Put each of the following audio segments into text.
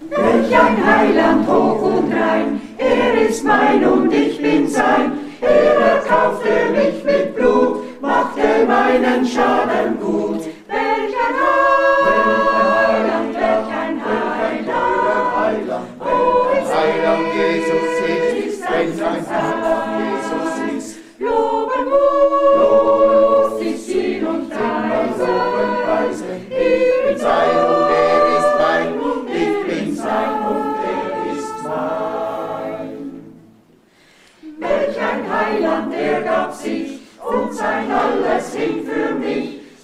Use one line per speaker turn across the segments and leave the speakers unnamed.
Welch ein Heiland hoch und rein, er ist mein und ich bin sein. Er erkaufte mich mit Blut, machte meinen Schaden gut. Welch ein Heiland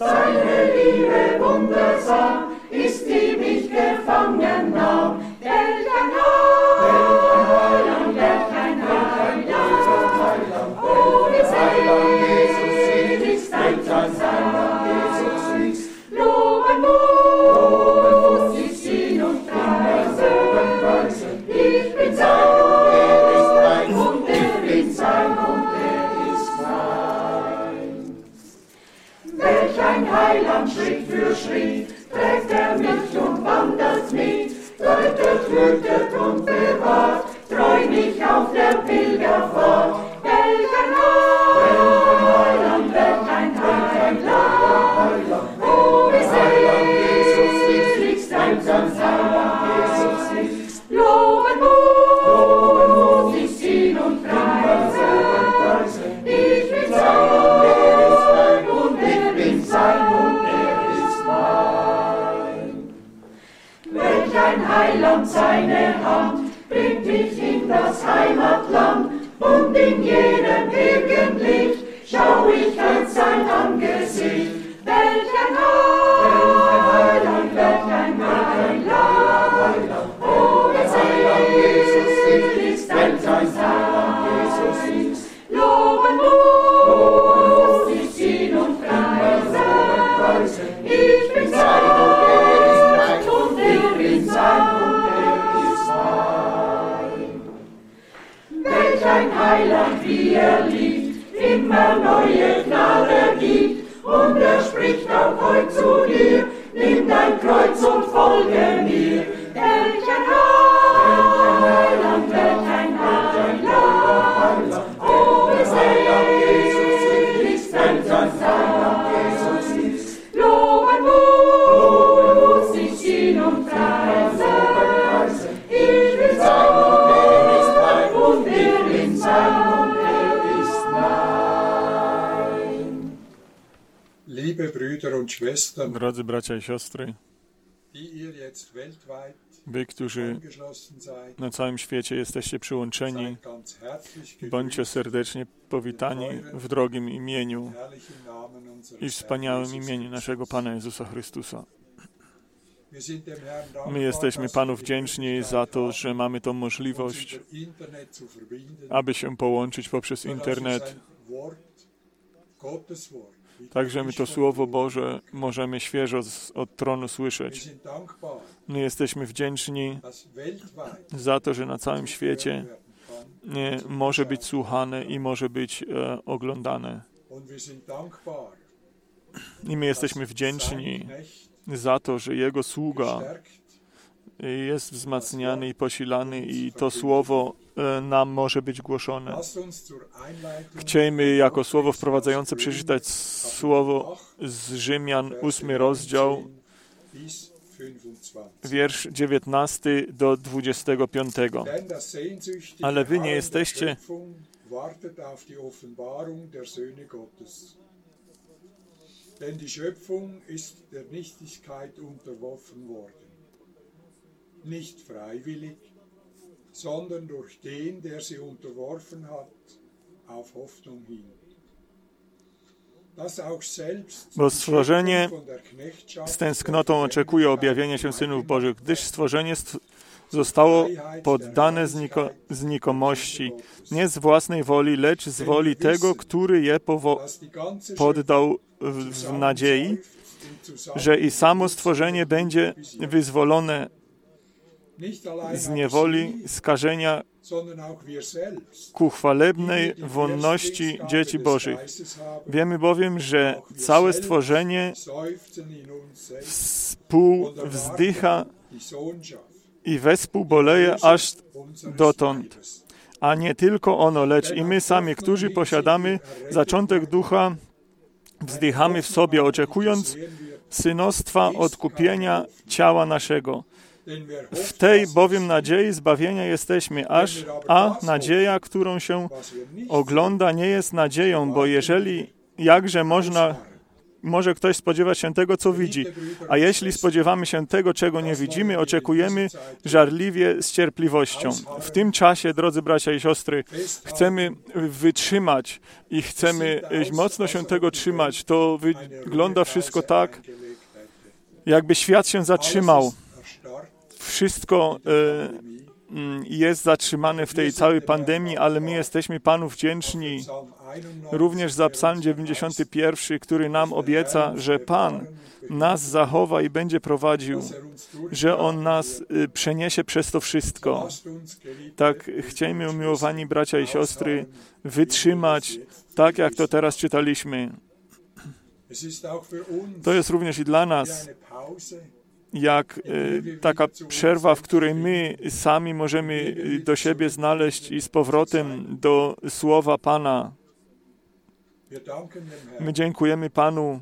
Seine Liebe wundersam das Heimatland und in jedem Irgendlicht schau ich als sein Angesicht. Kreuz und folge mir. Welch ein Heiland, welch ein Heiland, oh, wie selig ist ein Heiland. Loben muss ich ihn und preisen, ich bin sein und er ist mein, und ich bin sein und er ist mein.
Liebe Brüder und Schwestern,
Drodzy bracia i siostry, wy, którzy na całym świecie jesteście przyłączeni, bądźcie serdecznie powitani w drogim imieniu i wspaniałym imieniu naszego Pana Jezusa Chrystusa. My jesteśmy Panu wdzięczni za to, że mamy tą możliwość, aby się połączyć poprzez internet.
Wie
Także my to Słowo Boże możemy świeżo z, od tronu słyszeć. My jesteśmy wdzięczni za to, że na całym świecie nie, może być słuchane i może być e, oglądane. I my jesteśmy wdzięczni za to, że Jego sługa jest wzmacniany i posilany i to Słowo e, nam może być głoszone. Chciejmy jako słowo wprowadzające przeczytać słowo z Rzymian, ósmy rozdział,
bis 25.
wiersz 19 do 25.
Denn das sehnsüchtige
Ale wy nie jesteście-.
Denn die Schöpfung ist der Nichtigkeit unterworfen worden. Nicht freiwillig, sondern durch den, der sie unterworfen hat, auf Hoffnung hin.
Bo stworzenie Z tęsknotą oczekuje objawienia się synów Bożych, gdyż stworzenie st- zostało poddane zniko- znikomości, nie z własnej woli, lecz z woli tego, który je poddał w, w nadziei, że i samo stworzenie będzie wyzwolone z niewoli, skażenia ku chwalebnej wolności dzieci Bożych. Wiemy bowiem, że całe stworzenie współwzdycha i wespół boleje aż dotąd. A nie tylko ono, lecz i my sami, którzy posiadamy zaczątek ducha, wzdychamy w sobie, oczekując synostwa odkupienia ciała naszego. W tej bowiem nadziei zbawienia jesteśmy, aż a nadzieja, którą się ogląda, nie jest nadzieją, bo jeżeli jakże można może ktoś spodziewać się tego, co widzi. A jeśli spodziewamy się tego, czego nie widzimy, oczekujemy żarliwie z cierpliwością. W tym czasie, drodzy bracia i siostry, chcemy wytrzymać i chcemy mocno się tego trzymać. To wygląda wszystko tak, jakby świat się zatrzymał. Wszystko e, jest zatrzymane w tej całej pandemii, ale my jesteśmy Panu wdzięczni również za Psalm 91, który nam obieca, że Pan nas zachowa i będzie prowadził, że On nas y, przeniesie przez to wszystko. Tak, chciejmy, umiłowani bracia i siostry, wytrzymać, tak jak to teraz czytaliśmy. To jest również i dla nas jak y, taka przerwa, w której my sami możemy y, do siebie znaleźć i z powrotem do słowa Pana. My dziękujemy Panu,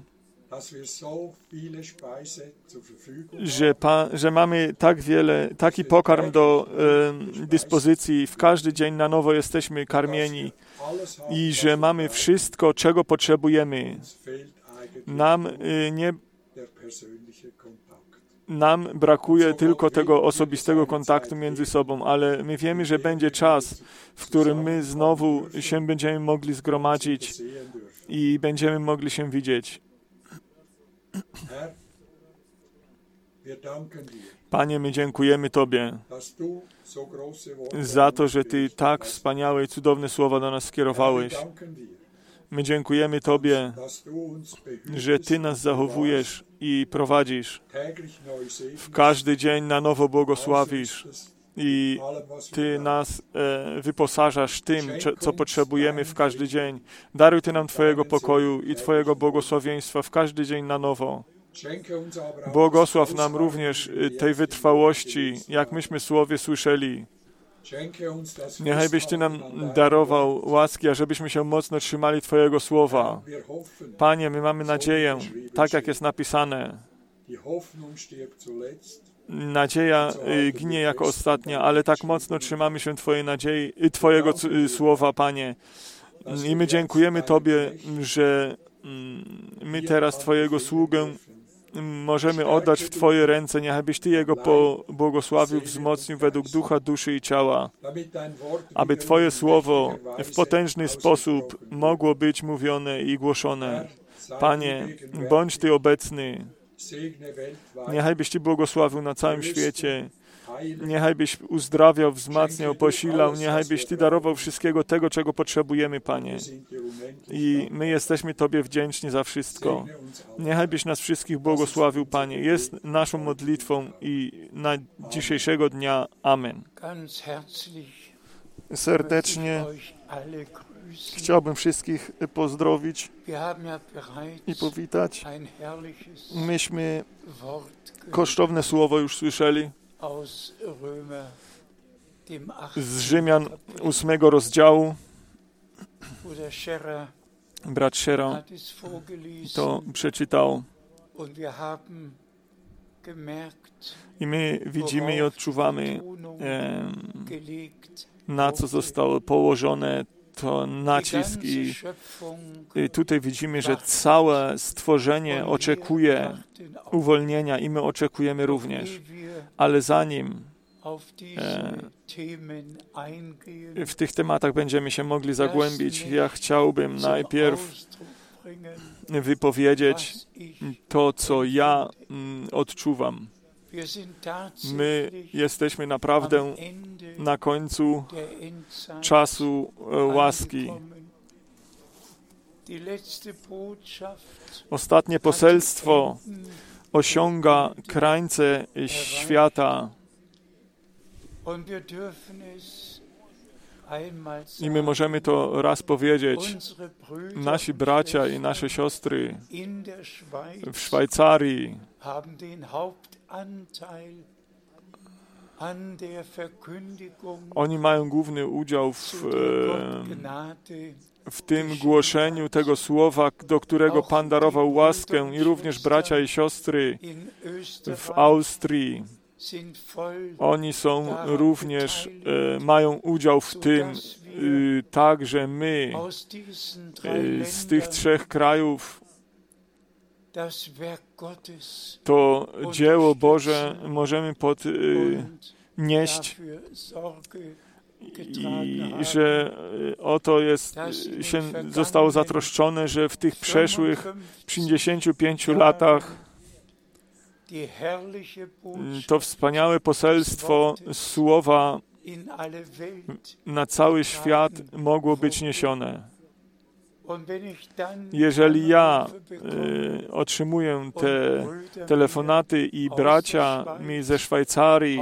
że, pa, że mamy tak wiele, taki pokarm do e, dyspozycji. W każdy dzień na nowo jesteśmy karmieni i że mamy wszystko, czego potrzebujemy. Nam e, nie nam brakuje tylko tego osobistego kontaktu między sobą, ale my wiemy, że będzie czas, w którym my znowu się będziemy mogli zgromadzić i będziemy mogli się widzieć. Panie, my dziękujemy Tobie za to, że Ty tak wspaniałe i cudowne słowa do nas skierowałeś. My dziękujemy Tobie, że Ty nas zachowujesz i prowadzisz. W każdy dzień na nowo błogosławisz i Ty nas e, wyposażasz tym, co potrzebujemy w każdy dzień. Daruj Ty nam Twojego pokoju i Twojego błogosławieństwa w każdy dzień na nowo. Błogosław nam również e, tej wytrwałości, jak myśmy słowie słyszeli. Niechaj byś Ty nam darował łaski, ażebyśmy się mocno trzymali Twojego słowa. Panie, my mamy nadzieję, tak jak jest napisane. Nadzieja y, ginie jako ostatnia, ale tak mocno trzymamy się Twojej nadziei, Twojego słowa, Panie. I my dziękujemy Tobie, że mm, my teraz Twojego sługę możemy oddać w Twoje ręce. Niechaj byś Ty Jego pobłogosławił, wzmocnił według ducha, duszy i ciała, aby Twoje słowo w potężny sposób mogło być mówione i głoszone. Panie, bądź Ty obecny. Niechaj byś Ty błogosławił na całym świecie. Niechaj byś uzdrawiał, wzmacniał, posilał. Niechaj byś Ty darował wszystkiego tego, czego potrzebujemy, Panie. I my jesteśmy Tobie wdzięczni za wszystko. Niechaj byś nas wszystkich błogosławił, Panie. Jest naszą modlitwą i na dzisiejszego dnia. Amen. Serdecznie chciałbym wszystkich pozdrowić i powitać. Myśmy kosztowne słowo już słyszeli z Rzymian ósmego rozdziału. Brat Scherer to przeczytał. I my widzimy i odczuwamy, na co zostało położone to nacisk i, i tutaj widzimy, że całe stworzenie oczekuje uwolnienia i my oczekujemy również. Ale zanim e, w tych tematach będziemy się mogli zagłębić, ja chciałbym najpierw wypowiedzieć to, co ja mm, odczuwam. My jesteśmy naprawdę na końcu czasu e, łaski. Ostatnie poselstwo osiąga krańce świata. I my możemy to raz powiedzieć. Nasi bracia i nasze siostry w Szwajcarii oni mają główny udział w, w tym głoszeniu tego słowa, do którego Pan darował łaskę i również bracia i siostry w Austrii. Oni są również, e, mają udział w tym, e, tak, że my e, z tych trzech krajów to dzieło Boże możemy podnieść
getragen
i że y, o to jest, y, się zostało zatroszczone, że w tych przeszłych 55 latach y, to wspaniałe poselstwo słowa na cały świat mogło być niesione.
Und wenn ich dann
Jeżeli ja y, otrzymuję te telefonaty i bracia mi ze Szwajcarii,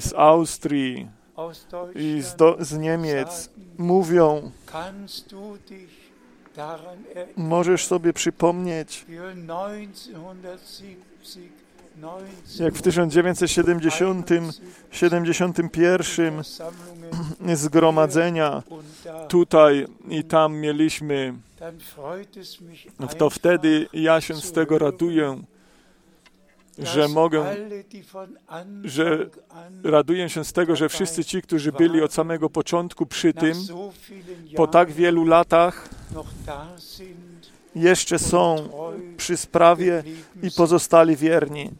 z Austrii
aus
i z, do, z Niemiec mówią, możesz sobie przypomnieć,
wie 1970, 19,
jak w 1970 71
Versammlungen
zgromadzenia
und da,
tutaj i tam mieliśmy, to wtedy ja się z tego raduję, że mogę, że raduję się z tego, że wszyscy ci, którzy byli od samego początku przy tym, po tak wielu latach jeszcze są przy sprawie i pozostali wierni.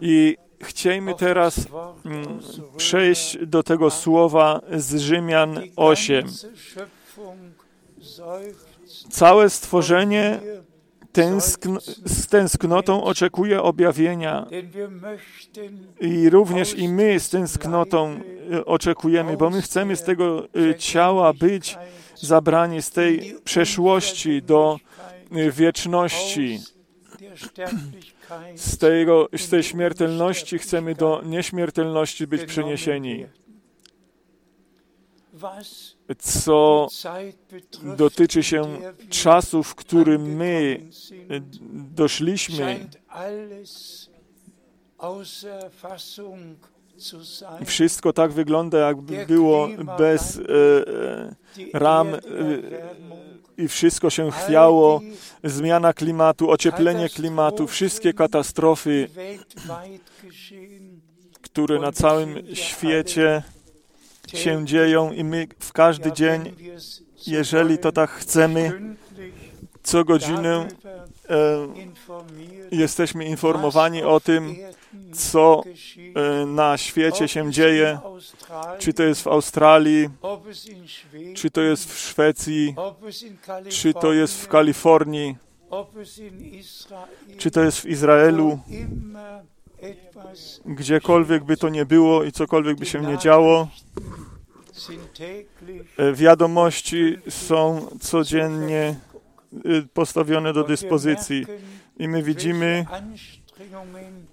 I chciejmy teraz mm, przejść do tego słowa z Rzymian
Die
8.
ganze Schöpfung seufzt
Całe stworzenie tęskn z tęsknotą oczekuje objawienia. I również i my z tęsknotą y, oczekujemy, bo my chcemy z tego y, ciała być zabrani z tej przeszłości do y, wieczności. Z, tego, z tej śmiertelności chcemy do nieśmiertelności być przeniesieni. Co dotyczy się czasu, w którym my y, doszliśmy, wszystko tak wygląda, jakby było bez e, e, ram,
Erderwärmung,
i wszystko się chwiało, zmiana klimatu, ocieplenie klimatu, wszystkie katastrofy, które na całym świecie się dzieją i my w każdy dzień, jeżeli to tak chcemy, co godzinę e, jesteśmy informowani o tym, co e, na świecie się dzieje, czy to jest w Australii, czy to jest w Szwecji, czy to jest w Kalifornii, czy to jest w Izraelu, gdziekolwiek by to nie było i cokolwiek by się nie działo, e, wiadomości są codziennie e, postawione do dyspozycji. i my widzimy,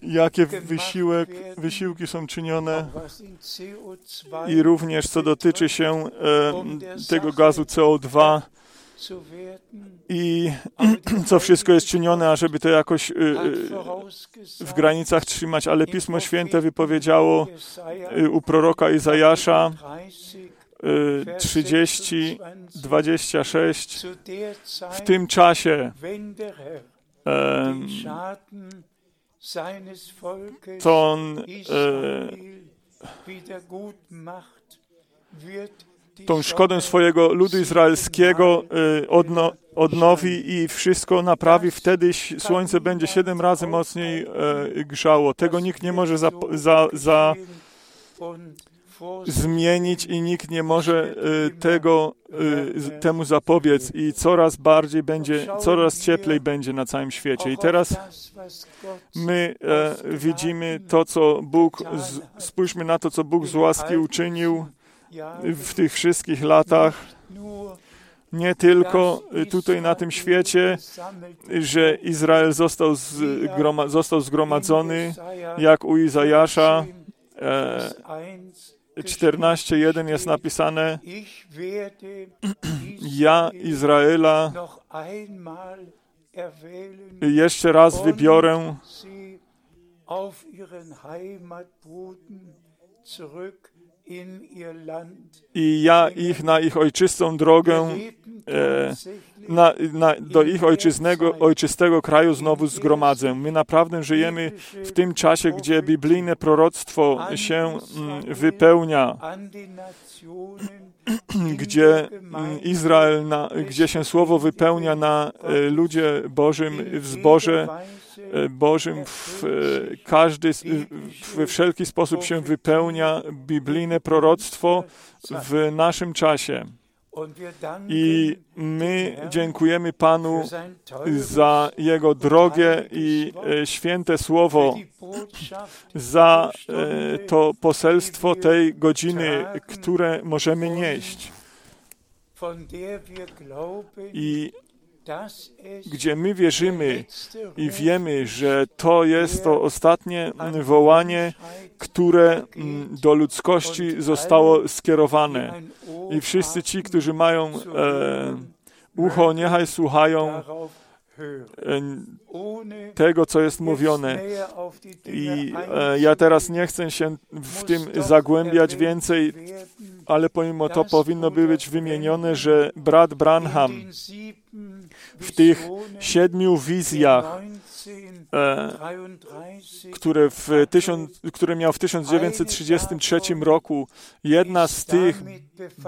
jakie wysiłek, wysiłki są czynione.
auch was in CO2
i również co dotyczy się e, tego gazu CO2
zu werden,
i co wszystko jest czynione, ażeby to jakoś
hat
e,
vorausgesagt,
w granicach trzymać, ale Pismo Święte wypowiedziało u proroka Izajasza
30,
e, 30, 26
zu der
w tym czasie to on e, tą szkodę swojego ludu izraelskiego e, odno, odnowi i wszystko naprawi, wtedy słońce będzie siedem razy mocniej e, grzało. Tego nikt nie może za, za, za zmienić i nikt nie może e, tego, z- temu zapobiec i coraz bardziej będzie, coraz cieplej będzie na całym świecie. I teraz my e, widzimy to, co Bóg, spójrzmy na to, co Bóg z łaski uczynił w tych wszystkich latach, nie tylko y, tutaj na tym świecie, że Izrael został, zgroma, został zgromadzony, jak u Izajasza e, 14.1 jest napisane, ja Izraela jeszcze raz wybiorę
sie auf ihren Heimatboden zurück.
I ja ich na ich ojczystą drogę e, na, na, do ich ojczyznego, ojczystego kraju znowu zgromadzę. My naprawdę żyjemy w tym czasie, gdzie biblijne proroctwo się mm, wypełnia. gdzie mm, Izrael, na, gdzie się słowo wypełnia na e, ludzie Bożym, w zborze Bożym, w, e, każdy, we wszelki sposób się wypełnia biblijne proroctwo w naszym czasie. I my dziękujemy Panu za Jego drogie i święte słowo, za to poselstwo tej godziny, które możemy nieść. I gdzie my wierzymy i wiemy, że to jest to ostatnie wołanie, które do ludzkości zostało skierowane. I wszyscy ci, którzy mają e, ucho, niechaj słuchają tego, co jest mówione. I e, ja teraz nie chcę się w tym zagłębiać więcej, ale pomimo to powinno być wymienione, że brat Branham w tych siedmiu wizjach, e, które, w tysiąc, które miał w 1933 roku, jedna z tych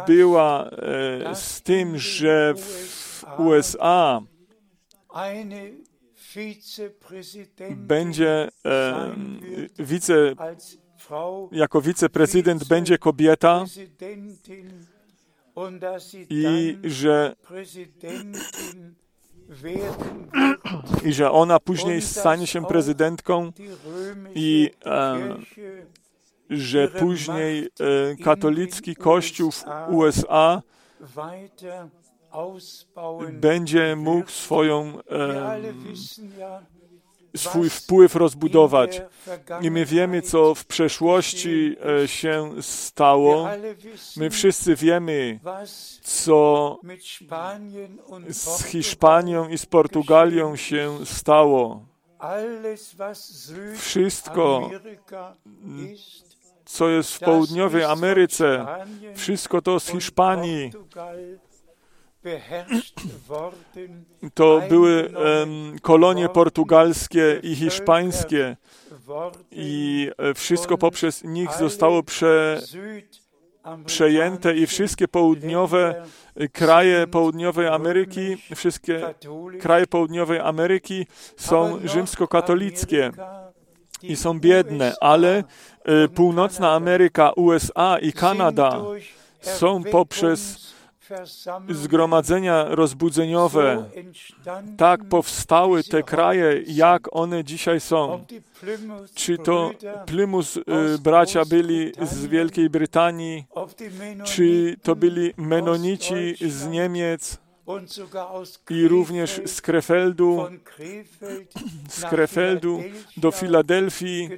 była e, z tym, że w USA będzie e, wice, jako wiceprezydent będzie kobieta i że i że ona później stanie się prezydentką i e, że później e, katolicki kościół w USA będzie mógł swoją, swój wpływ rozbudować. I my wiemy, co w przeszłości e, się stało. My wszyscy wiemy, co z Hiszpanią i z Portugalią się stało. Wszystko, co jest w południowej Ameryce, wszystko to z Hiszpanii, to były kolonie portugalskie i hiszpańskie. i e, wszystko poprzez nich zostało prze, przejęte i wszystkie południowe kraje południowej Ameryki, wszystkie kraje południowej Ameryki są rzymskokatolickie i są biedne, ale e, północna Ameryka, USA i Kanada są poprzez zgromadzenia rozbudzeniowe, tak powstały te kraje, jak one dzisiaj są. Czy to Plymouth y, bracia byli z Wielkiej Brytanii, czy to byli Menonici z Niemiec, i również z Krefeldu, z Krefeldu do Filadelfii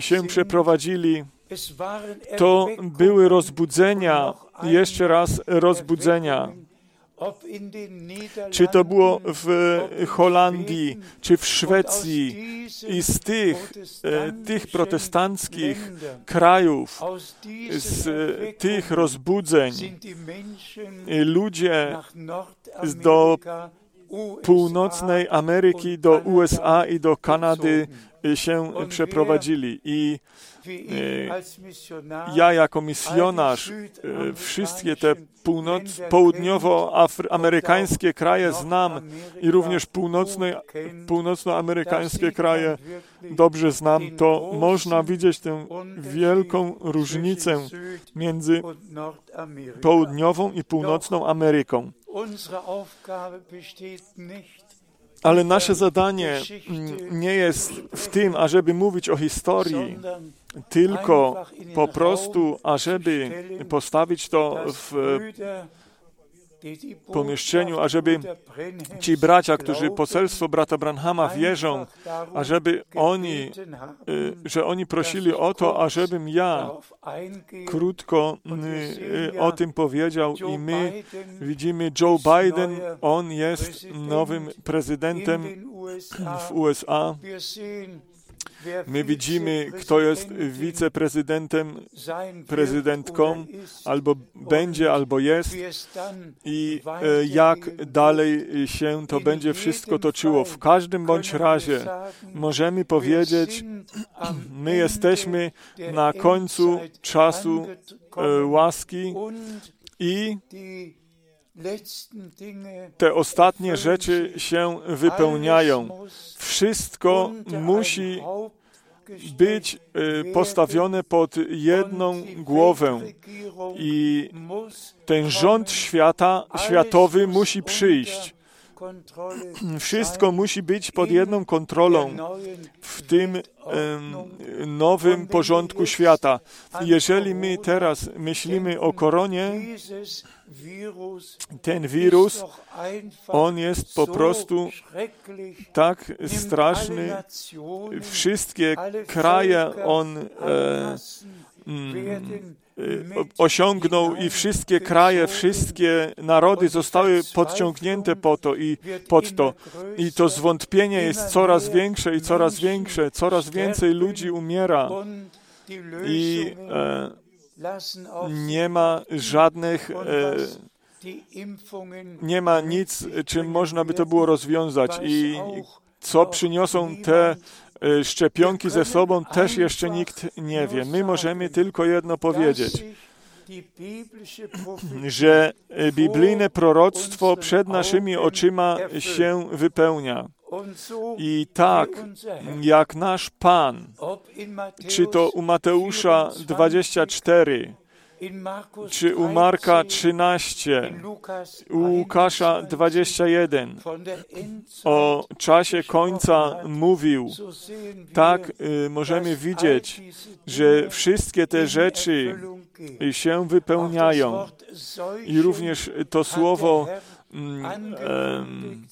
się przeprowadzili. To były rozbudzenia, jeszcze raz rozbudzenia. Czy to było w Holandii, czy w Szwecji i z tych, e, tych protestanckich krajów, z tych rozbudzeń, ludzie do północnej Ameryki, do USA i do Kanady się przeprowadzili. I E, ja jako misjonarz e, wszystkie te północ, południowoamerykańskie kraje znam i również północne, północnoamerykańskie kraje dobrze znam, to można widzieć tę wielką różnicę między południową i północną Ameryką. Ale nasze zadanie nie jest w tym, ażeby mówić o historii, tylko po prostu, ażeby postawić to w pomieszczeniu, ażeby ci bracia, którzy poselstwo brata Branhama wierzą, ażeby oni, y, że oni prosili o to, ażebym ja krótko y, o tym powiedział i my widzimy Joe Biden, on jest nowym prezydentem w USA. My widzimy, kto jest wiceprezydentem, prezydentką, albo będzie, albo jest i e, jak dalej się to będzie wszystko toczyło. W każdym bądź razie możemy powiedzieć, my jesteśmy na końcu czasu e, łaski i te ostatnie rzeczy się wypełniają. Wszystko musi być e, postawione pod jedną głowę i ten rząd świata, światowy musi przyjść.
Kontrolle
Wszystko musi być pod jedną kontrolą w tym em, nowym porządku świata. Jeżeli my teraz myślimy o koronie, ten wirus, on jest po prostu tak straszny. Wszystkie kraje on e, mm, o- osiągnął i wszystkie kraje, wszystkie narody zostały podciągnięte po to i pod to. I to zwątpienie jest coraz większe i coraz większe, coraz więcej ludzi umiera. I e, nie ma żadnych, e, nie ma nic, czym można by to było rozwiązać. i co przyniosą te szczepionki ze sobą, też jeszcze nikt nie wie. My możemy tylko jedno powiedzieć, że e, biblijne proroctwo przed naszymi oczyma się wypełnia. I tak, jak nasz Pan, czy to u Mateusza 24,
in Markus
czy u Marka
13,
13,
in Lukas
u Łukasza 21
von der Endzeit,
o czasie końca mówił, tak y, możemy widzieć, że wszystkie te rzeczy się wypełniają. I również to słowo mm,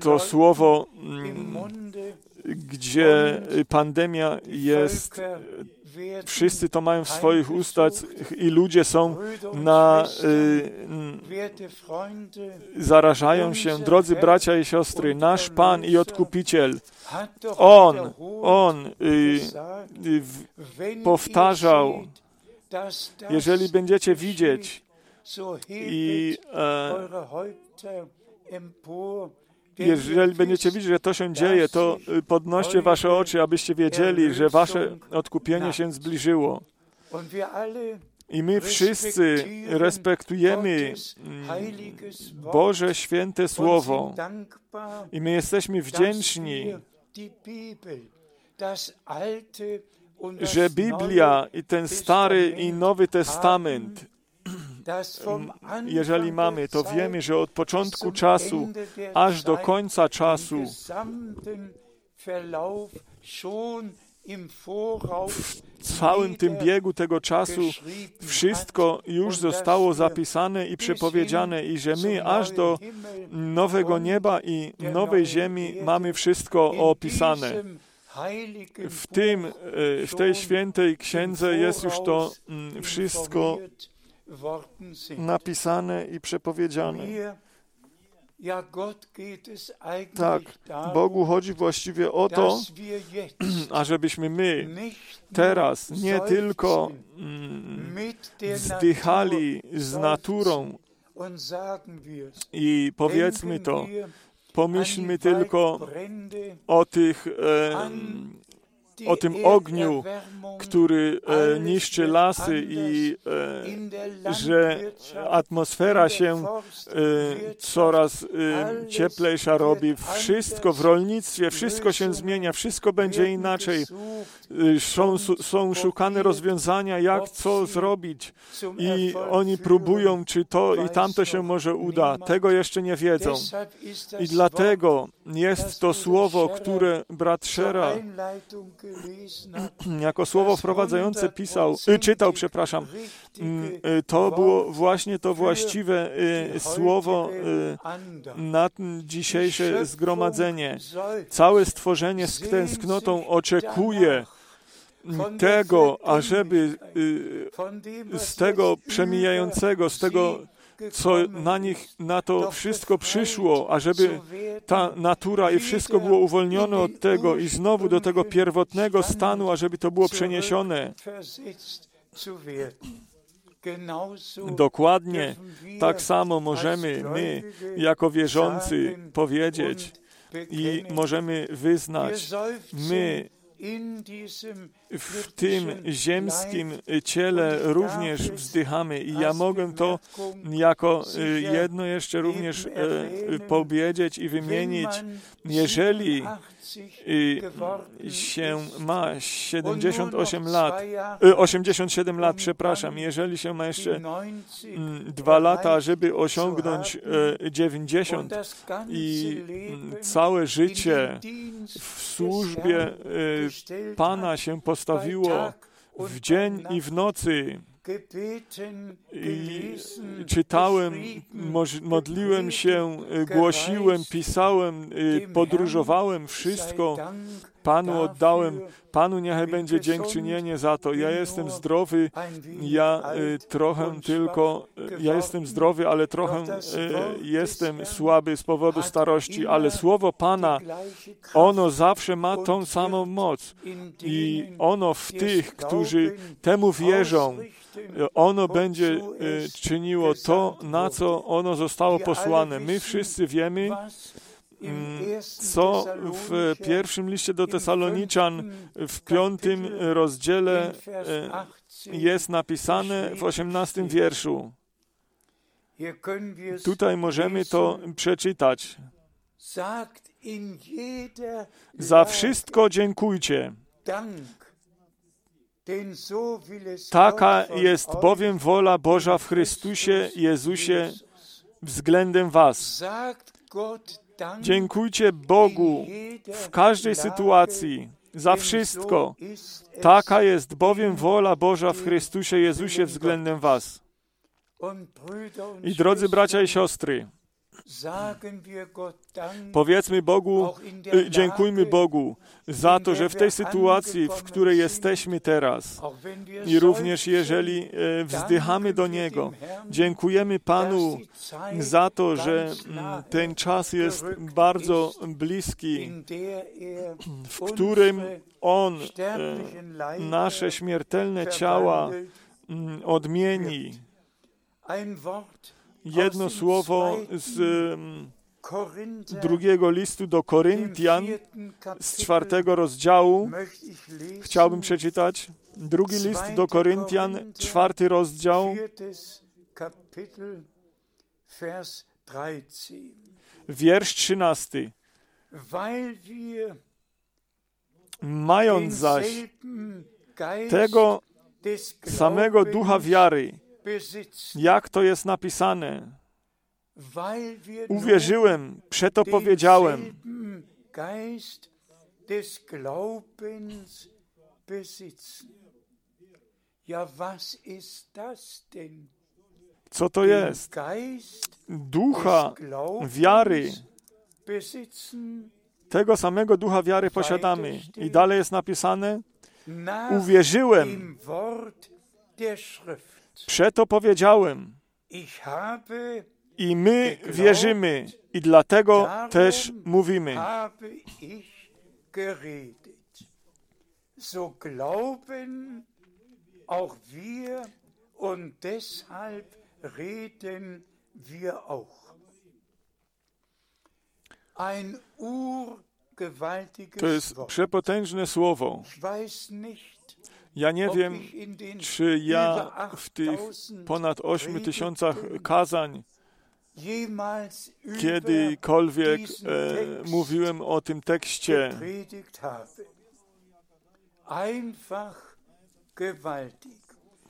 to słowo, mm, gdzie pandemia jest, wszyscy to mają w swoich ustach i ludzie są na, y, zarażają się. Drodzy bracia i siostry, nasz Pan i Odkupiciel, On, On y, y, powtarzał, jeżeli będziecie widzieć i e, jeżeli będziecie widzieć, że to się dzieje, to y, podnoście wasze oczy, abyście wiedzieli, że wasze odkupienie się zbliżyło. I my wszyscy respektujemy mm, Boże święte Słowo i my jesteśmy wdzięczni, że Biblia i ten Stary i Nowy Testament, jeżeli
der
mamy, to wiemy, że od początku czasu aż do końca czasu w całym tym biegu tego czasu wszystko już zostało zapisane i przepowiedziane i że my aż do nowego nieba i nowej ziemi mamy wszystko opisane. W tym, e, w tej świętej księdze jest już to mm, wszystko. Napisane i przepowiedziane. Tak, Bogu chodzi właściwie o to, ażebyśmy my teraz nie tylko
seufzen
mm, z naturą i powiedzmy to, pomyślmy tylko o tych e, o tym ogniu, który e, niszczy lasy i e, że atmosfera się e, coraz cieplejsza robi. Wszystko w rolnictwie, wszystko się zmienia, wszystko będzie inaczej. Są, są szukane rozwiązania, jak co zrobić. I oni próbują, czy to i tamto się może uda. Tego jeszcze nie wiedzą. I dlatego jest to słowo, które brat Szera jako słowo wprowadzające pisał, y, czytał, przepraszam, Mm, y, to było właśnie to właściwe y, słowo na dzisiejsze zgromadzenie. Całe stworzenie z tęsknotą oczekuje tego, ażeby z tego przemijającego, z tego, co na nich, na to wszystko przyszło, ażeby ta natura i wszystko było uwolnione od tego i znowu do tego pierwotnego stanu, ażeby to było przeniesione. Dokładnie tak samo możemy my, jako wierzący, powiedzieć i możemy wyznać, my w tym ziemskim ciele również wzdychamy. I ja mogę to jako y, jedno jeszcze również e, powiedzieć i wymienić. Jeżeli się ma 78 lat, 87 lat, przepraszam, jeżeli się ma jeszcze mm, dwa lata, żeby osiągnąć 90 e, i całe życie w służbie e, Pana się postawiło w dzień i w nocy, i czytałem, modliłem się, głosiłem, pisałem, y, podróżowałem, wszystko Panu oddałem. Panu niechaj będzie dziękczynienie za to. Ja jestem zdrowy, ja y, trochę tylko, ja jestem zdrowy, ale trochę y, jestem słaby z powodu starości, ale słowo Pana, ono zawsze ma tą samą moc i ono w tych, którzy temu wierzą, ono będzie czyniło to, na co ono zostało posłane. My wszyscy wiemy, co w pierwszym liście do Tesaloniczan w piątym rozdziale y, jest napisane w osiemnastym wierszu. Tutaj możemy to przeczytać. Za wszystko dziękujcie. Taka jest bowiem wola Boża w Chrystusie Jezusie względem Was. Dziękujcie Bogu w każdej sytuacji, za wszystko. Taka jest bowiem wola Boża w Chrystusie Jezusie względem Was. I drodzy bracia i siostry, Powiedzmy Bogu, y, dziękujmy Bogu za to, że w tej sytuacji, w której jesteśmy teraz, i również jeżeli e, wzdychamy do Niego, dziękujemy Panu za to, że ten czas jest bardzo bliski, w którym On e, nasze śmiertelne ciała odmieni jedno słowo z drugiego listu do Koryntian z czwartego rozdziału. Chciałbym przeczytać. Drugi list do Koryntian, czwarty rozdział, wiersz trzynasty. Mając zaś tego samego ducha wiary, jak to jest napisane. Uwierzyłem, przeto powiedziałem. Co to jest? Ducha wiary. Tego samego ducha wiary posiadamy. I dalej jest napisane: Uwierzyłem Przeto powiedziałem, i my wierzymy, i dlatego też mówimy. So glauben auch wir und deshalb reden wir auch. Ein urgewaltiges To jest przepotężne słowo. Ich weiß nicht, ja nie wiem, czy ja w tych ponad 8 tysiącach kazań kiedykolwiek e, mówiłem o tym tekście.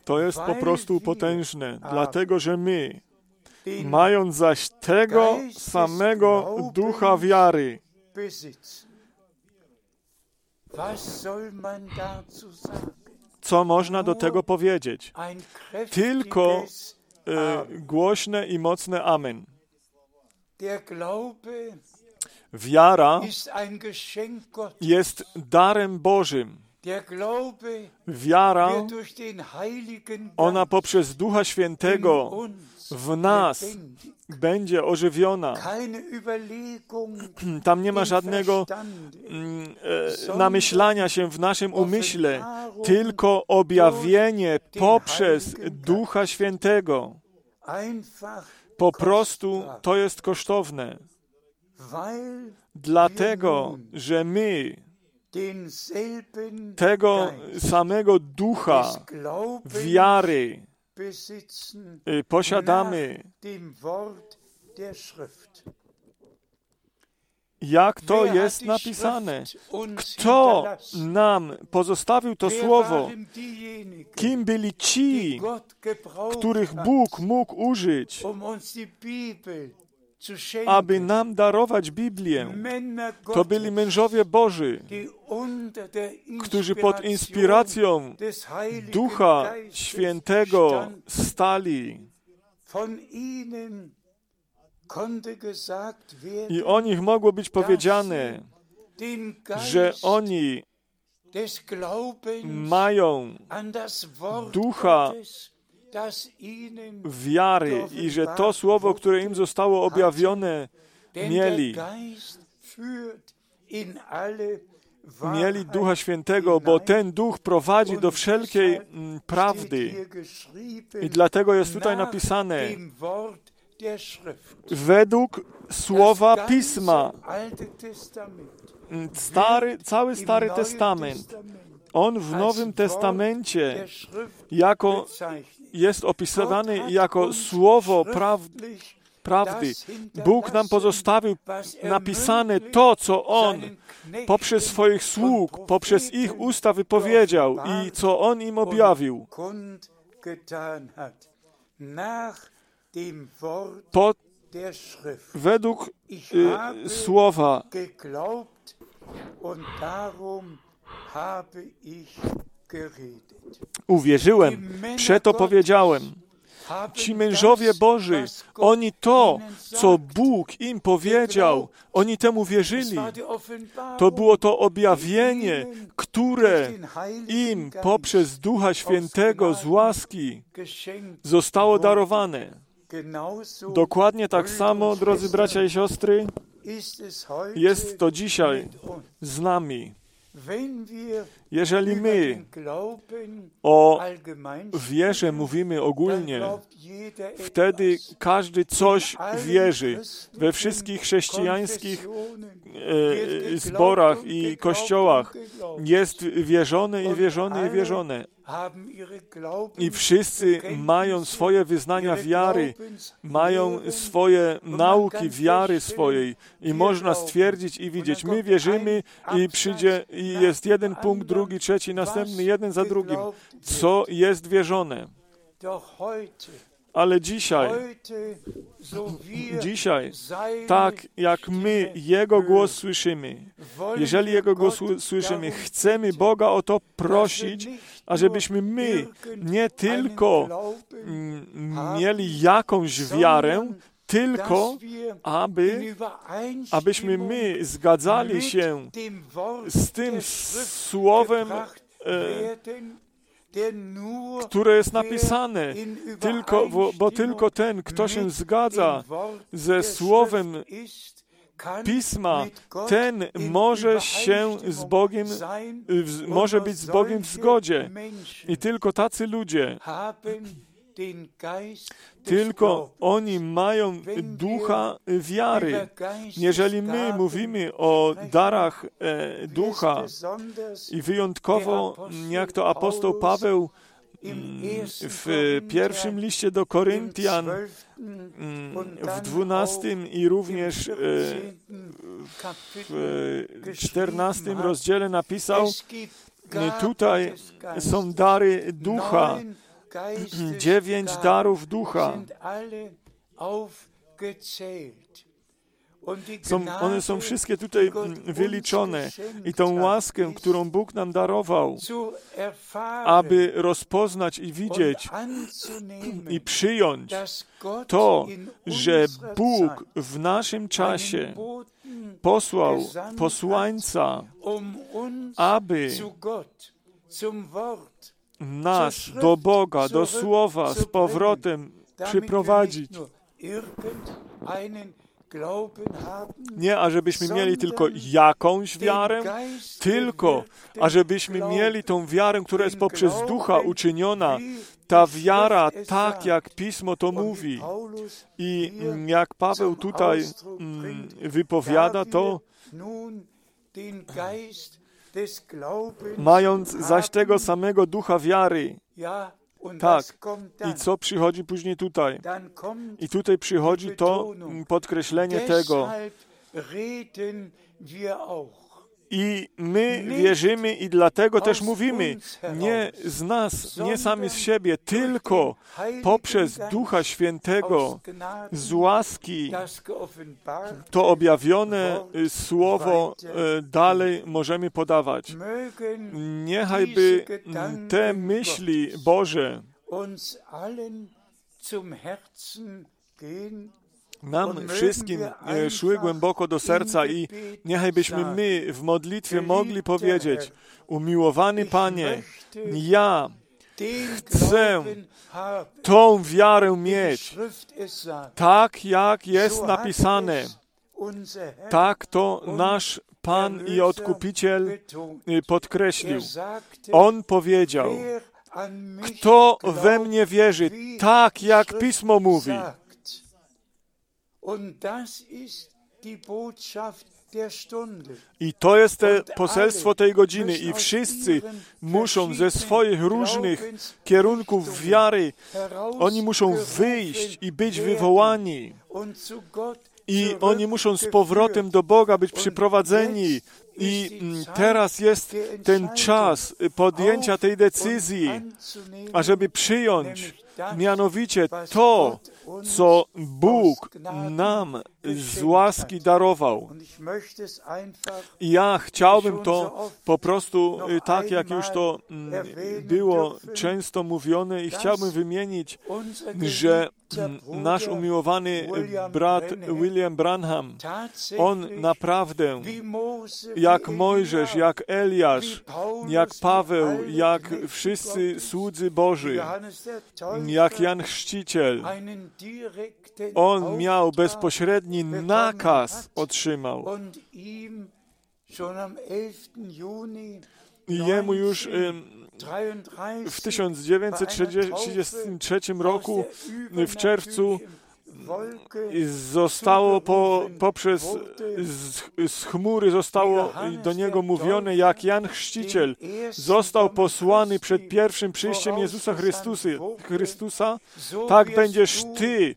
To jest po prostu potężne, dlatego że my, mając zaś tego samego ducha wiary, was soll man dazu sagen? Co można do tego powiedzieć? Tylko e, głośne i mocne Amen. Wiara jest darem Bożym. Wiara, ona poprzez Ducha Świętego w nas będzie ożywiona. Tam nie ma żadnego mm, e, namyślania się w naszym umyśle, tylko objawienie poprzez Ducha Świętego. Po prostu to jest kosztowne. Dlatego, że my tego samego ducha wiary posiadamy,
der Schrift.
jak to jest napisane. Kto nam pozostawił to słowo? Kim byli ci, których Bóg mógł użyć, aby nam darować Biblię? To byli mężowie Boży, którzy pod inspiracją Ducha Świętego stali. I o nich mogło być powiedziane, że oni mają Ducha wiary i że to słowo, które im zostało objawione, mieli. mieli Ducha Świętego, bo ten Duch prowadzi do wszelkiej mm, prawdy. I dlatego jest tutaj napisane według słowa Pisma. Mm, Stary, cały Stary Testament. On w Nowym Testamencie jako. Jest opisywany jako słowo prawdy.
hinterlassen,
Bóg nam pozostawił napisane to, co On poprzez swoich sług, poprzez ich usta wypowiedział i co On im objawił. Po, według y, słowa uwierzyłem, przeto powiedziałem. Ci mężowie Boży, oni to, co Bóg im powiedział, oni temu wierzyli. To było to objawienie, które im poprzez Ducha Świętego z łaski zostało darowane. Dokładnie tak samo, drodzy bracia i siostry, jest to dzisiaj z nami. Jeżeli my o wierze mówimy ogólnie, wtedy każdy coś wierzy. We wszystkich chrześcijańskich e,
geglaubt
zborach i kościołach. jest wierzone i wierzone i wierzone. I wszyscy mają swoje wyznania wiary, mają swoje nauki wiary swojej. I można stwierdzić i widzieć, my wierzymy i przyjdzie i jest jeden punkt, drugi, trzeci, następny, jeden za drugim, co jest wierzone. Ale dzisiaj, dzisiaj, tak jak my Jego głos słyszymy, jeżeli Jego głos słyszymy, chcemy Boga o to prosić, ażebyśmy my nie tylko mieli jakąś wiarę, tylko aby, abyśmy my zgadzali się z tym słowem, e, które jest napisane. Tylko, bo, bo tylko ten, kto się zgadza ze słowem Pisma, ten może się z Bogiem, może być z Bogiem w zgodzie. I tylko tacy ludzie, tylko oni mają ducha wiary. Jeżeli my mówimy o darach e, ducha i wyjątkowo, jak to apostoł Paweł mm, w pierwszym liście do Koryntian,
12.
mm, w dwunastym i również e,
14.
w e, czternastym rozdziale napisał, tutaj są dary ducha, dziewięć darów ducha. Są, one są wszystkie tutaj wyliczone i tą łaskę, którą Bóg nam darował, aby rozpoznać i widzieć i przyjąć to, że Bóg w naszym czasie posłał posłańca,
um
aby nas do Boga, do Słowa z powrotem przyprowadzić. Nie, ażebyśmy mieli tylko jakąś wiarę, tylko ażebyśmy mieli tą wiarę, która jest poprzez Ducha uczyniona. Ta wiara, tak jak Pismo to mówi. I jak Paweł tutaj wypowiada to, mając zaś tego samego ducha wiary. Tak. I co przychodzi później tutaj? I tutaj przychodzi to podkreślenie tego. I my wierzymy i dlatego też mówimy, nie z nas, nie sami z siebie, tylko poprzez Ducha Świętego, z łaski, to objawione y, słowo y, dalej możemy podawać. Niechajby te myśli Boże nam wszystkim e, szły głęboko do serca i niechajbyśmy my w modlitwie mogli powiedzieć, umiłowany Panie, ja Chcę tą wiarę mieć, tak jak jest napisane, tak to nasz Pan i Odkupiciel y, podkreślił.
Er
On powiedział, kto we mnie wierzy,
wie
tak jak Pismo mówi.
sagt. Und das ist die Botschaft der Stunde.
I to jest te poselstwo tej godziny i wszyscy muszą ze swoich różnych kierunków wiary, oni muszą wyjść i być wywołani. I oni muszą z powrotem do Boga być przyprowadzeni. I teraz jest ten czas podjęcia tej decyzji, ażeby przyjąć. Mianowicie to, co Bóg nam z łaski darował. Ja chciałbym to po prostu, y, tak jak już to mm, było często mówione, i chciałbym wymienić, że mm, nasz umiłowany brat William Branham, on naprawdę, jak Mojżesz, jak Eliasz, jak Paweł, jak wszyscy słudzy Boży, jak Jan Chrzciciel, on miał bezpośredni nakaz, otrzymał.
und ihm schon am 11. Juni
I jemu już w 1933 roku w czerwcu zostało po, poprzez z, z chmury zostało do niego mówione, jak Jan Chrzciciel został posłany przed pierwszym przyjściem Jezusa Chrystusa, Chrystusa. tak będziesz Ty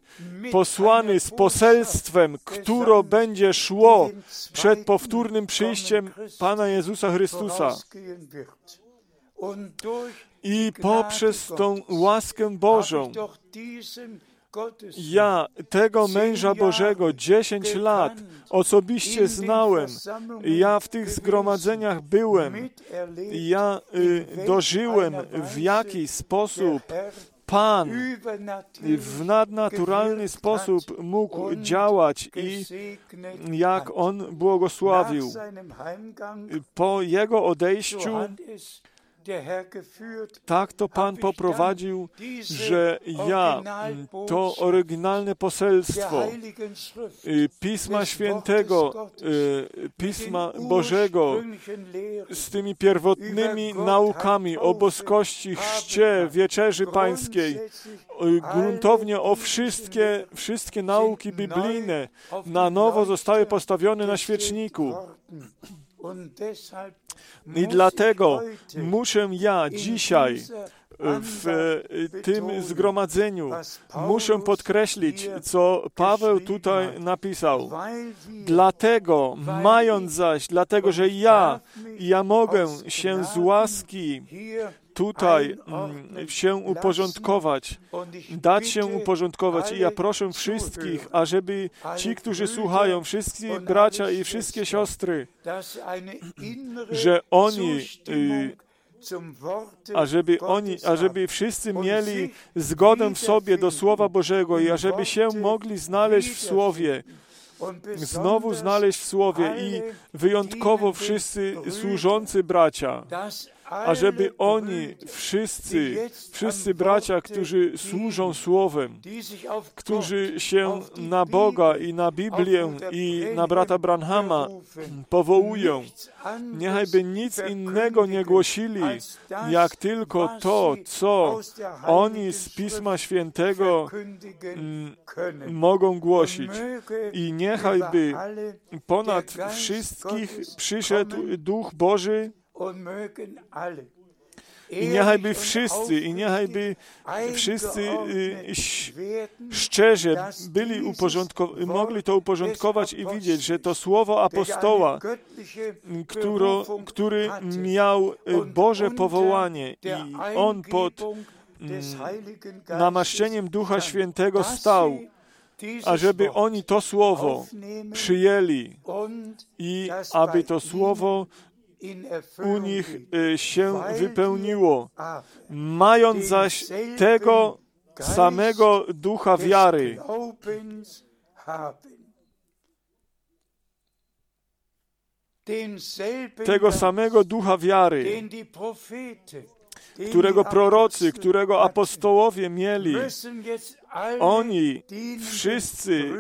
posłany z poselstwem, które będzie szło przed powtórnym przyjściem Pana Jezusa Chrystusa. I poprzez tą łaskę Bożą ja tego męża Bożego 10 lat osobiście znałem. Ja w tych zgromadzeniach byłem. Ja y, dożyłem, w jaki sposób Pan w nadnaturalny sposób mógł działać i jak On błogosławił. Po Jego odejściu tak to Pan poprowadził, że ja to oryginalne poselstwo y, Pisma Świętego, y, Pisma Bożego z tymi pierwotnymi naukami o boskości, chrzcie, wieczerzy pańskiej, y, gruntownie o wszystkie, wszystkie nauki biblijne na nowo zostały postawione na świeczniku. I dlatego muszę ja dzisiaj w tym zgromadzeniu muszę podkreślić, co Paweł tutaj napisał. Dlatego, mając zaś, dlatego, że ja, ja mogę się z łaski tutaj mm, się uporządkować, dać się uporządkować. I ja proszę wszystkich, ażeby ci, którzy słuchają, wszyscy bracia i wszystkie siostry, że oni, y, ażeby oni, ażeby wszyscy mieli zgodę w sobie do Słowa Bożego i ażeby się mogli znaleźć w Słowie, znowu znaleźć w Słowie i wyjątkowo wszyscy służący bracia, ażeby oni wszyscy, wszyscy bracia, którzy służą Słowem, którzy się na Boga i na Biblię i na brata Branhama powołują, niechajby nic innego nie głosili, jak tylko to, co oni z Pisma Świętego mm, mogą głosić. I niechajby ponad wszystkich przyszedł Duch Boży I niechajby wszyscy, i niechajby wszyscy y, szczerze byli mogli to uporządkować i widzieć, że to słowo apostoła, który miał y, Boże powołanie i on pod mm, namaszczeniem Ducha Świętego stał, ażeby oni to słowo przyjęli i aby to słowo u nich y, się wypełniło, mając zaś tego samego ducha wiary. Tego samego ducha wiary, którego prorocy, którego apostołowie mieli, oni wszyscy,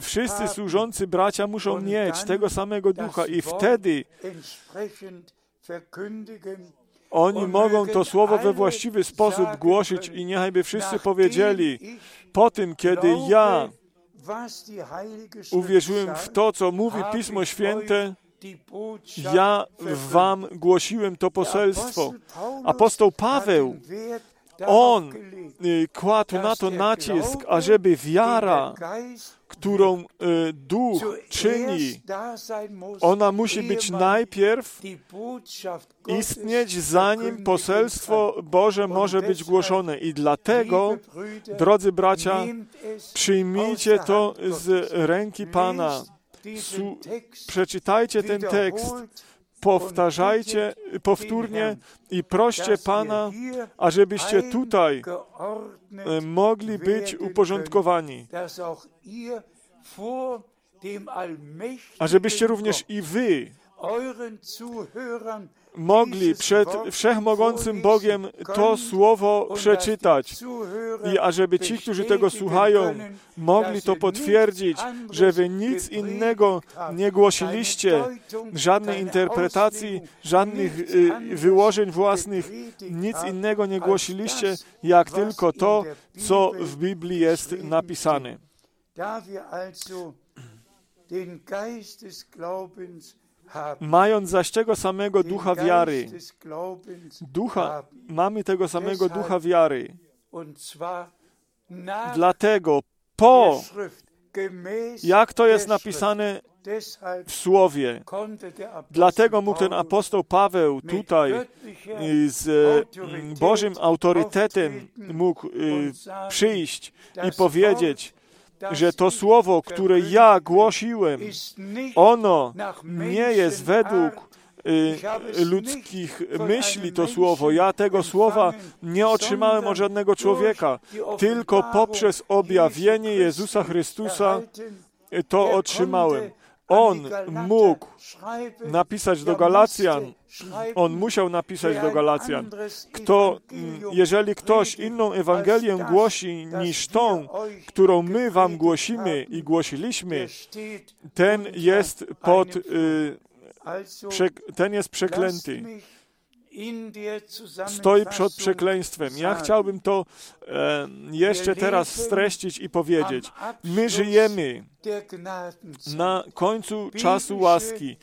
wszyscy służący bracia muszą mieć tego samego ducha i wtedy oni mogą to słowo we właściwy sposób głosić i niechajby wszyscy powiedzieli, po tym, kiedy ja uwierzyłem w to, co mówi Pismo Święte, ja wam głosiłem to poselstwo. Apostoł Paweł, on y, kładł na to nacisk, ażeby wiara, którą y, Duch czyni, ona musi być najpierw istnieć, zanim poselstwo Boże może być głoszone. I dlatego, drodzy bracia, przyjmijcie to z ręki Pana. Su przeczytajcie ten tekst, powtarzajcie powtórnie i proście Pana, ażebyście tutaj mogli być uporządkowani. Ażebyście również i wy mogli przed Wszechmogącym Bogiem to słowo przeczytać i ażeby ci, którzy tego słuchają, mogli to potwierdzić, że wy nic innego nie głosiliście, żadnej interpretacji, żadnych y, wyłożeń własnych, nic innego nie głosiliście, jak tylko to, co w Biblii jest napisane. Mając zaś tego samego ducha wiary, ducha, mamy tego samego ducha wiary. Dlatego po, jak to jest napisane w Słowie. Dlatego mógł ten apostoł Paweł tutaj z mm, Bożym autorytetem mógł y, przyjść i powiedzieć, że to słowo, które ja głosiłem, ono nie jest według y, ludzkich myśli to słowo. Ja tego słowa nie otrzymałem od żadnego człowieka, tylko poprzez objawienie Jezusa Chrystusa to otrzymałem. On mógł napisać do Galacjan, on musiał napisać do Galacjan. Kto, jeżeli ktoś inną Ewangelię głosi niż tą, którą my wam głosimy i głosiliśmy, ten jest pod, y, ten jest przeklęty stoi przed przekleństwem. Ja chciałbym to e, jeszcze teraz streścić i powiedzieć. My żyjemy na końcu czasu łaski.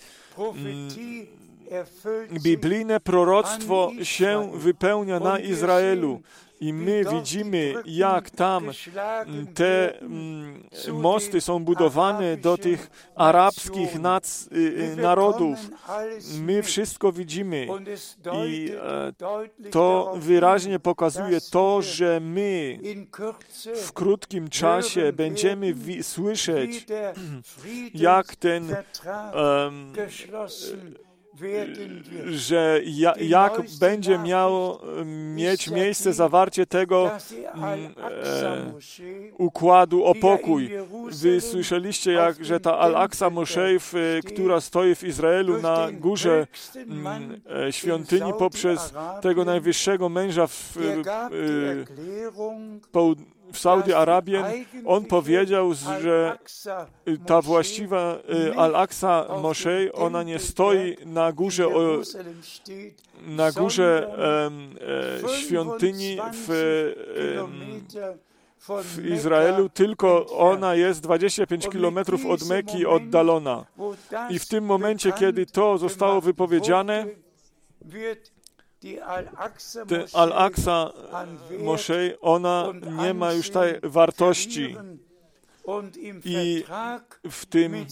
Biblijne proroctwo się wypełnia na Izraelu. I my widzimy, jak tam te mm, mosty są budowane do tych arabskich nac, y, y, narodów. My wszystko widzimy i e, to wyraźnie pokazuje to, że my w krótkim czasie będziemy słyszeć, jak ten um, że ja, jak będzie miało mieć miejsce zawarcie tego mm, e, układu o pokój. Wy słyszeliście, jak, że ta Al-Aqsa Moshej, która stoi w Izraelu na górze mm, e, świątyni poprzez tego najwyższego męża w, e, w Saudi Arabii, on powiedział, że ta właściwa y, Al-Aqsa Moshej, ona nie stoi na górze, na górze um, świątyni w, w Izraelu, tylko ona jest 25 kilometrów od Meki oddalona. I w tym momencie, kiedy to zostało wypowiedziane,
Al-Aqsa
Moschei, ona nie ma już tej wartości. i w tym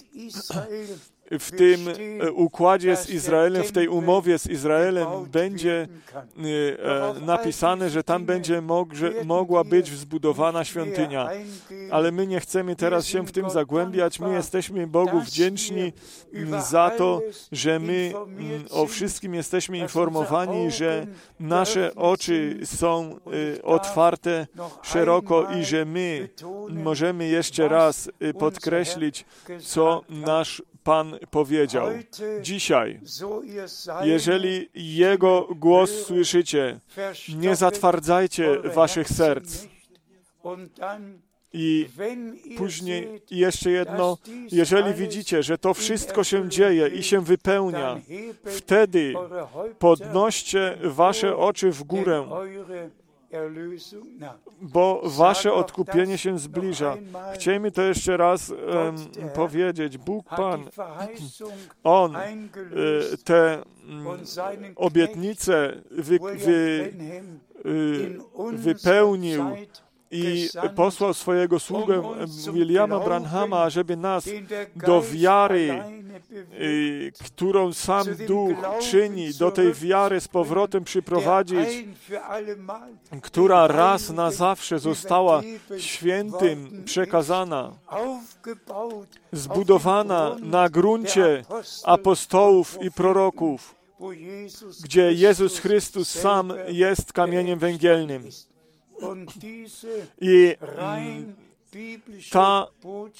w tym e, układzie z Izraelem, w tej umowie z Izraelem będzie e, e, napisane, że tam będzie mogła być wzbudowana świątynia. Ale my nie chcemy teraz się w tym zagłębiać. My jesteśmy Bogu wdzięczni mm, za to, że my mm, o wszystkim jesteśmy informowani, że nasze oczy są e, otwarte szeroko i że my możemy jeszcze raz podkreślić, co nasz Pan powiedział. Dzisiaj, jeżeli Jego głos słyszycie, nie zatwardzajcie waszych serc. I później jeszcze jedno, jeżeli widzicie, że to wszystko się dzieje i się wypełnia, wtedy podnoście wasze oczy w górę, bo wasze odkupienie się zbliża. Chcielibyśmy to jeszcze raz um, powiedzieć. Bóg Pan, On e, te mm, obietnice wy, wy, y, wypełnił i posłał swojego sługę Williama Branhama, żeby nas do wiary, którą sam Duch czyni, do tej wiary z powrotem przyprowadzić, która raz na zawsze została świętym przekazana, zbudowana na gruncie apostołów i proroków, gdzie Jezus Chrystus sam jest kamieniem węgielnym. I ta,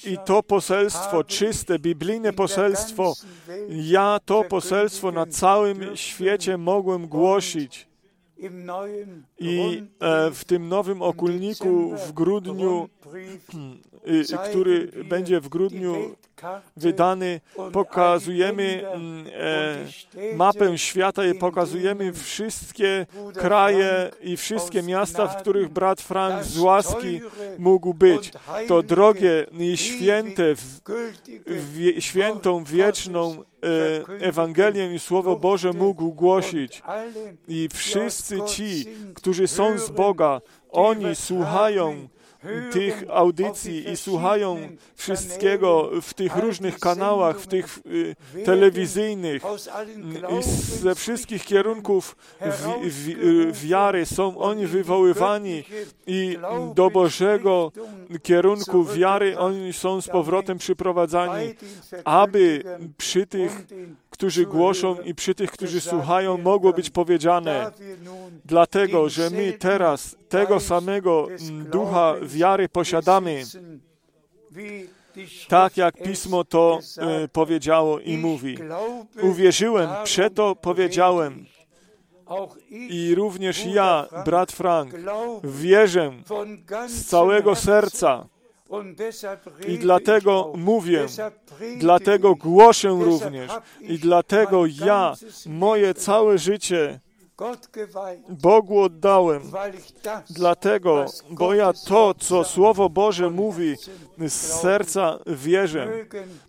I to poselstwo, czyste, biblijne poselstwo, ja to poselstwo na całym świecie mogłem głosić. I e, w tym nowym okulniku w grudniu, który będzie w grudniu wydany, pokazujemy mm, e, mapę świata i pokazujemy wszystkie kraje i wszystkie miasta, w których brat Frank z łaski mógł być. To drogie i święte, w, w, świętą, wieczną Ewangelię i Słowo Boże mógł głosić. I wszyscy ci, którzy są z Boga, oni słuchają tych audycji i słuchają wszystkiego w tych różnych kanałach, w tych y, telewizyjnych i ze wszystkich kierunków y, wiary są oni wywoływani i do Bożego kierunku wiary oni są z powrotem przyprowadzani, aby przy tych którzy głoszą i przy tych, którzy słuchają, mogło być powiedziane. Dlatego, że my teraz tego samego ducha wiary posiadamy, tak jak Pismo to e, powiedziało i mówi. Uwierzyłem, przeto powiedziałem. I również ja, brat Frank, wierzę z całego serca, i dlatego mówię, dlatego głoszę również i dlatego ja moje całe życie Bogu oddałem, dlatego, bo ja to, co Słowo Boże mówi, z serca wierzę.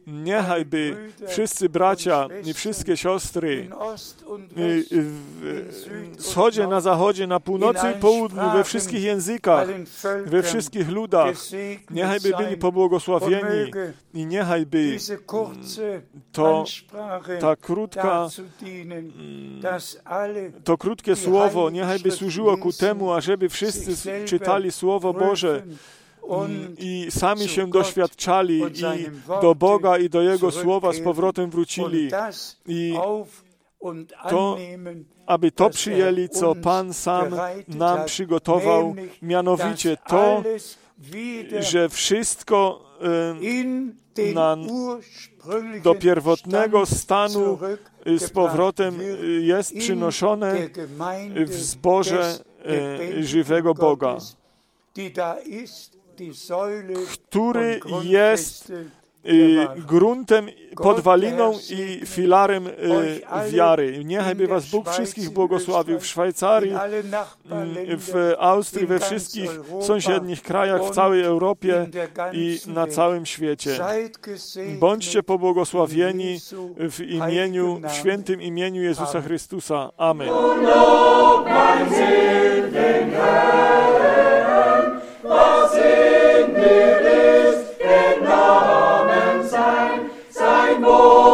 Niechajby wszyscy bracia i wszystkie siostry w wschodzie, na zachodzie, na północy i południu, we wszystkich językach, we wszystkich ludach, niechajby byli pobłogosławieni i niechajby to ta krótka to krótkie słowo niechajby służyło ku temu, ażeby wszyscy czytali Słowo Boże i sami się doświadczali i do Boga i do Jego Słowa z powrotem wrócili. I to, aby to przyjęli, co Pan sam nam przygotował, mianowicie to, że wszystko na, do pierwotnego stanu z powrotem jest przynoszone w zborze żywego Boga, który jest y, gruntem, podwaliną i filarem y, wiary. Niechaj was Bóg wszystkich błogosławił w Szwajcarii, w Austrii, we wszystkich sąsiednich krajach, w całej Europie i na całym świecie. Bądźcie pobłogosławieni w imieniu, w świętym imieniu Jezusa Chrystusa. Amen.
Was in mir 행복.